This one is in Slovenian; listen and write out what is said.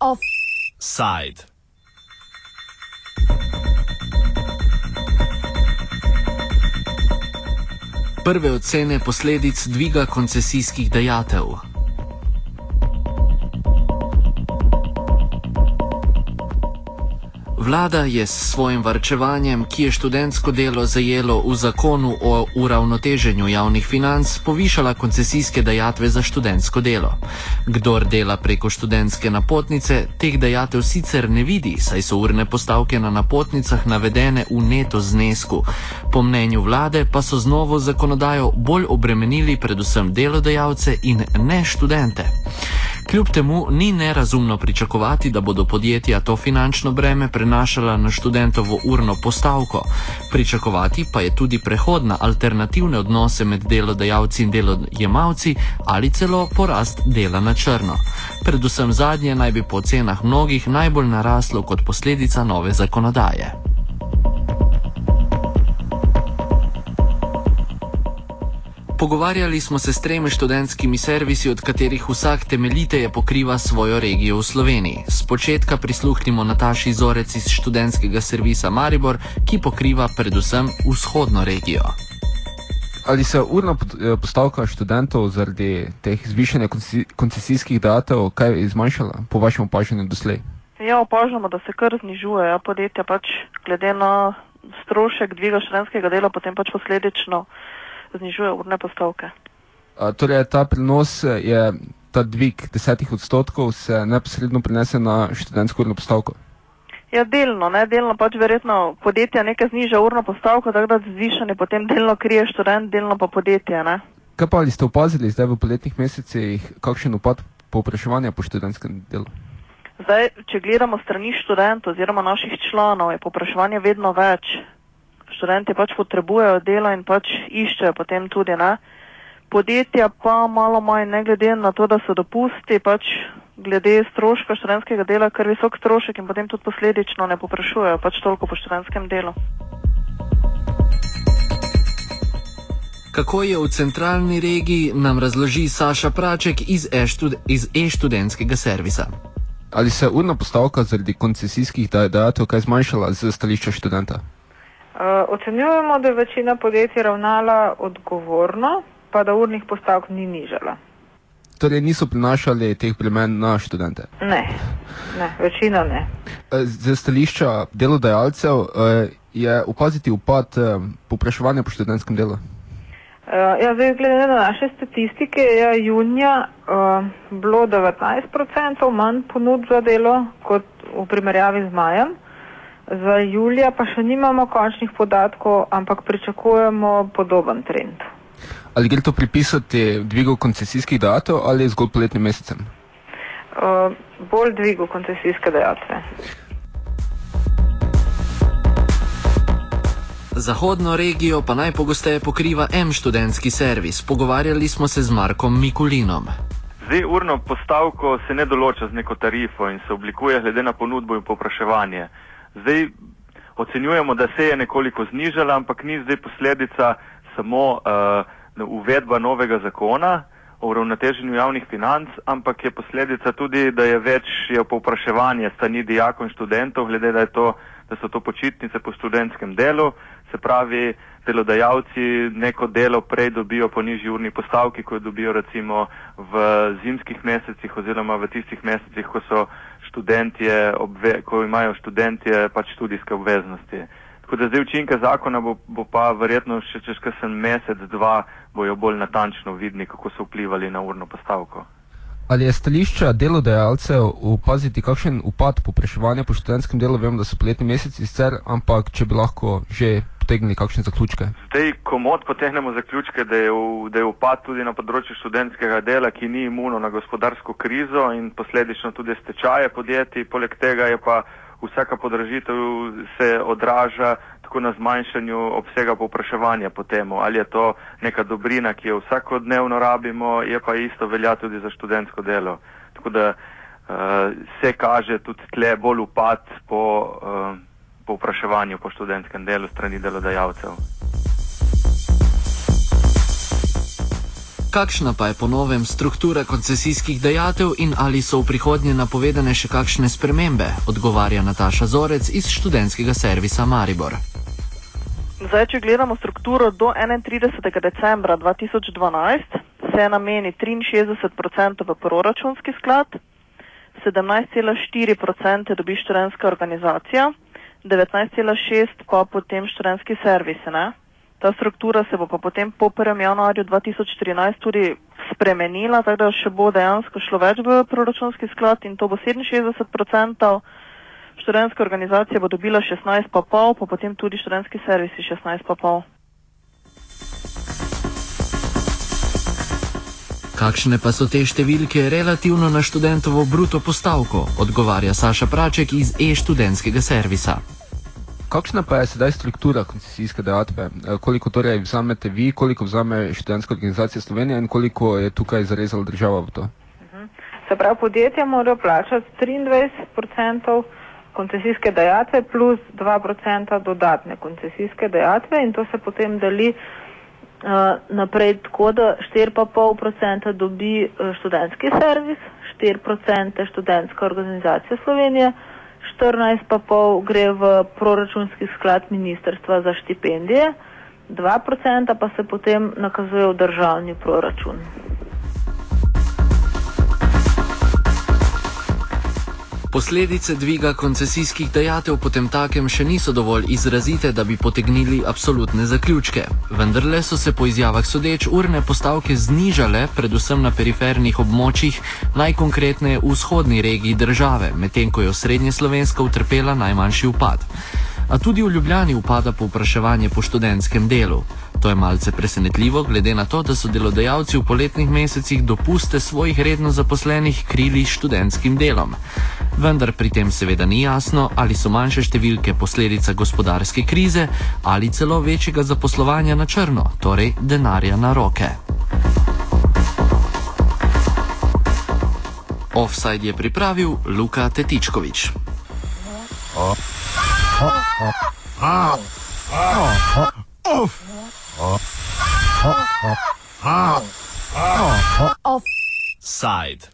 Offside. Prve ocene posledic dviga koncesijskih dajatev. Vlada je s svojim varčevanjem, ki je študentsko delo zajelo v zakonu o uravnoteženju javnih financ, povišala koncesijske dajatve za študentsko delo. Kdor dela preko študentske napotnice, teh dajatev sicer ne vidi, saj so urne postavke na napotnicah navedene v neto znesku. Po mnenju vlade pa so z novo zakonodajo bolj obremenili predvsem delodajalce in ne študente. Kljub temu ni nerazumno pričakovati, da bodo podjetja to finančno breme prenašala na študentovo urno postavko. Pričakovati pa je tudi prehod na alternativne odnose med delodajalci in delojemalci ali celo porast dela na črno. Predvsem zadnje naj bi po ocenah mnogih najbolj naraslo kot posledica nove zakonodaje. Pogovarjali smo se s tremi študentskimi servisi, od katerih vsak temeljiteje pokriva svojo regijo v Sloveniji. Spočetka prisluhnimo Nataši Zorec iz študentskega servisa Maribor, ki pokriva predvsem vzhodno regijo. Ali se urna eh, postavka študentov zaradi teh zvišanja koncesijskih datev kaj izmanjšala, po vašem opažanju doslej? Ja, opažamo, da se kar znižuje. Ja, podjetja pač glede na strošek dviga študentskega dela, potem pač posledično znižuje urne postavke. A, torej, ta prenos je, ta dvig desetih odstotkov se neposredno prenese na študentsko urno postavko? Ja, delno, ne, delno pač verjetno podjetja nekaj zniža urno postavko, tako da zvišanje potem delno krije študent, delno pa podjetje, ne. Kaj pa ali ste opazili zdaj v poletnih mesecih, kakšen upad povpraševanja po študentskem delu? Zdaj, če gledamo strani študentov oziroma naših članov, je povpraševanje vedno več študenti pač potrebujejo delo in pač iščejo potem tudi, ne. Podjetja pa malo manj, ne glede na to, da so dopusti, pač glede stroška študentskega dela, ker visok strošek in potem tudi posledično ne poprašujejo pač toliko po študentskem delu. Kako je v centralni regiji, nam razloži Saša Praček iz e-študentskega e servisa. Ali se urna postavka zaradi koncesijskih dajatev kaj zmanjšala z stališča študenta? Uh, ocenjujemo, da je večina podjetij ravnala odgovorno, pa da urnih postavk ni nižala. Torej niso prinašali teh bremen na študente? Ne, ne večina ne. Eh, z stališča delodajalcev eh, je opaziti upad popraševanja po študentskem delu? Ja, zdaj, glede na naše statistike, je junija uh, bilo 19% manj ponud za delo kot v primerjavi z majem. Za julija pa še nimamo končnih podatkov, ampak pričakujemo podoben trend. Ali gre to pripisati dvigu koncesijskih dajatev ali zgolj poletnim mesecem? Uh, bolj dvigu koncesijske dajatve. Zahodno regijo pa najpogosteje pokriva M študentski servis. Pogovarjali smo se z Markom Mikulinom. Zdaj, urno postavko se ne določa z neko tarifo in se oblikuje glede na ponudbo in popraševanje. Zdaj ocenjujemo, da se je nekoliko znižala, ampak ni zdaj posledica samo uh, uvedba novega zakona o uravnoteženju javnih financ, ampak je posledica tudi, da je več je povpraševanje strani dijakov in študentov, glede da, to, da so to počitnice po študentskem delu, se pravi, delodajalci neko delo prej dobijo po nižji urni postavki, kot dobijo recimo v zimskih mesecih oziroma v tistih mesecih, ko so študentje, obve, ko imajo študentje pač študijske obveznosti. Tako da zdaj učinke zakona bo, bo pa verjetno še čez kasen mesec, dva bojo bolj natančno vidni, kako so vplivali na urno postavko. Ali je stališča delodajalcev opaziti kakšen upad popraševanja po študentskem delu? Vem, da so poletni meseci sicer, ampak če bi lahko že potegnili kakšne zaključke? Zdaj, komod potegnemo zaključke, da je, v, da je upad tudi na področju študentskega dela, ki ni imuno na gospodarsko krizo in posledično tudi stečaje podjetij. Poleg tega je pa vsaka podražitev se odraža tako na zmanjšanju obsega povpraševanja po temu. Ali je to neka dobrina, ki jo vsakodnevno rabimo, je pa isto velja tudi za študentsko delo. Tako da uh, se kaže tudi tle bolj upad po. Uh, povpraševanju po študentskem delu strani delodajalcev. Kakšna pa je po novem struktura koncesijskih dejatev in ali so v prihodnje napovedane še kakšne spremembe, odgovarja Nataša Zorec iz študentskega servisa Maribor. Zdaj, če gledamo strukturo do 31. decembra 2012, se nameni 63% v proračunski sklad, 17,4% dobi študentska organizacija, 19,6% pa potem študentski servis. Ne? Ta struktura se bo pa potem po 1. januarju 2014 tudi spremenila, tako da še bo dejansko šlo več v proračunski sklad in to bo 67%. Študentska organizacija bo dobila 16,5, pa potem tudi študentski servisi 16,5. Kakšne pa so te številke relativno na študentovo bruto postavko, odgovarja Saša Praček iz e-študentskega servisa. Kakšna pa je sedaj struktura koncesijske dejatve? E, koliko torej vzamete vi, koliko vzame študentska organizacija Slovenija in koliko je tukaj zarezala država v to? Mhm. Se pravi, podjetja morajo plačati 23% koncesijske dejatve plus 2% dodatne koncesijske dejatve in to se potem deli naprej tako, da 4,5% dobi uh, študentski servis, 4% študentska organizacija Slovenije, 14,5% gre v proračunski sklad ministrstva za štipendije, 2% pa se potem nakazuje v državni proračun. Posledice dviga koncesijskih dejatev potem takem še niso dovolj izrazite, da bi potegnili absolutne zaključke. Vendar le so se po izjavah sodeč urne postavke znižale, predvsem na perifernih območjih, najkonkretneje v vzhodni regiji države, medtem ko je srednje slovenska utrpela najmanjši upad. A tudi v Ljubljani upada povpraševanje po študentskem delu. To je malce presenetljivo, glede na to, da so delodajalci v poletnih mesecih dopuste svojih redno zaposlenih krili študentskim delom vendar pri tem seveda ni jasno, ali so manjše številke posledica gospodarske krize ali celo večjega zaposlovanja na črno, torej denarja na roke. Offside je pripravil Luka Tetičkovič. Offside.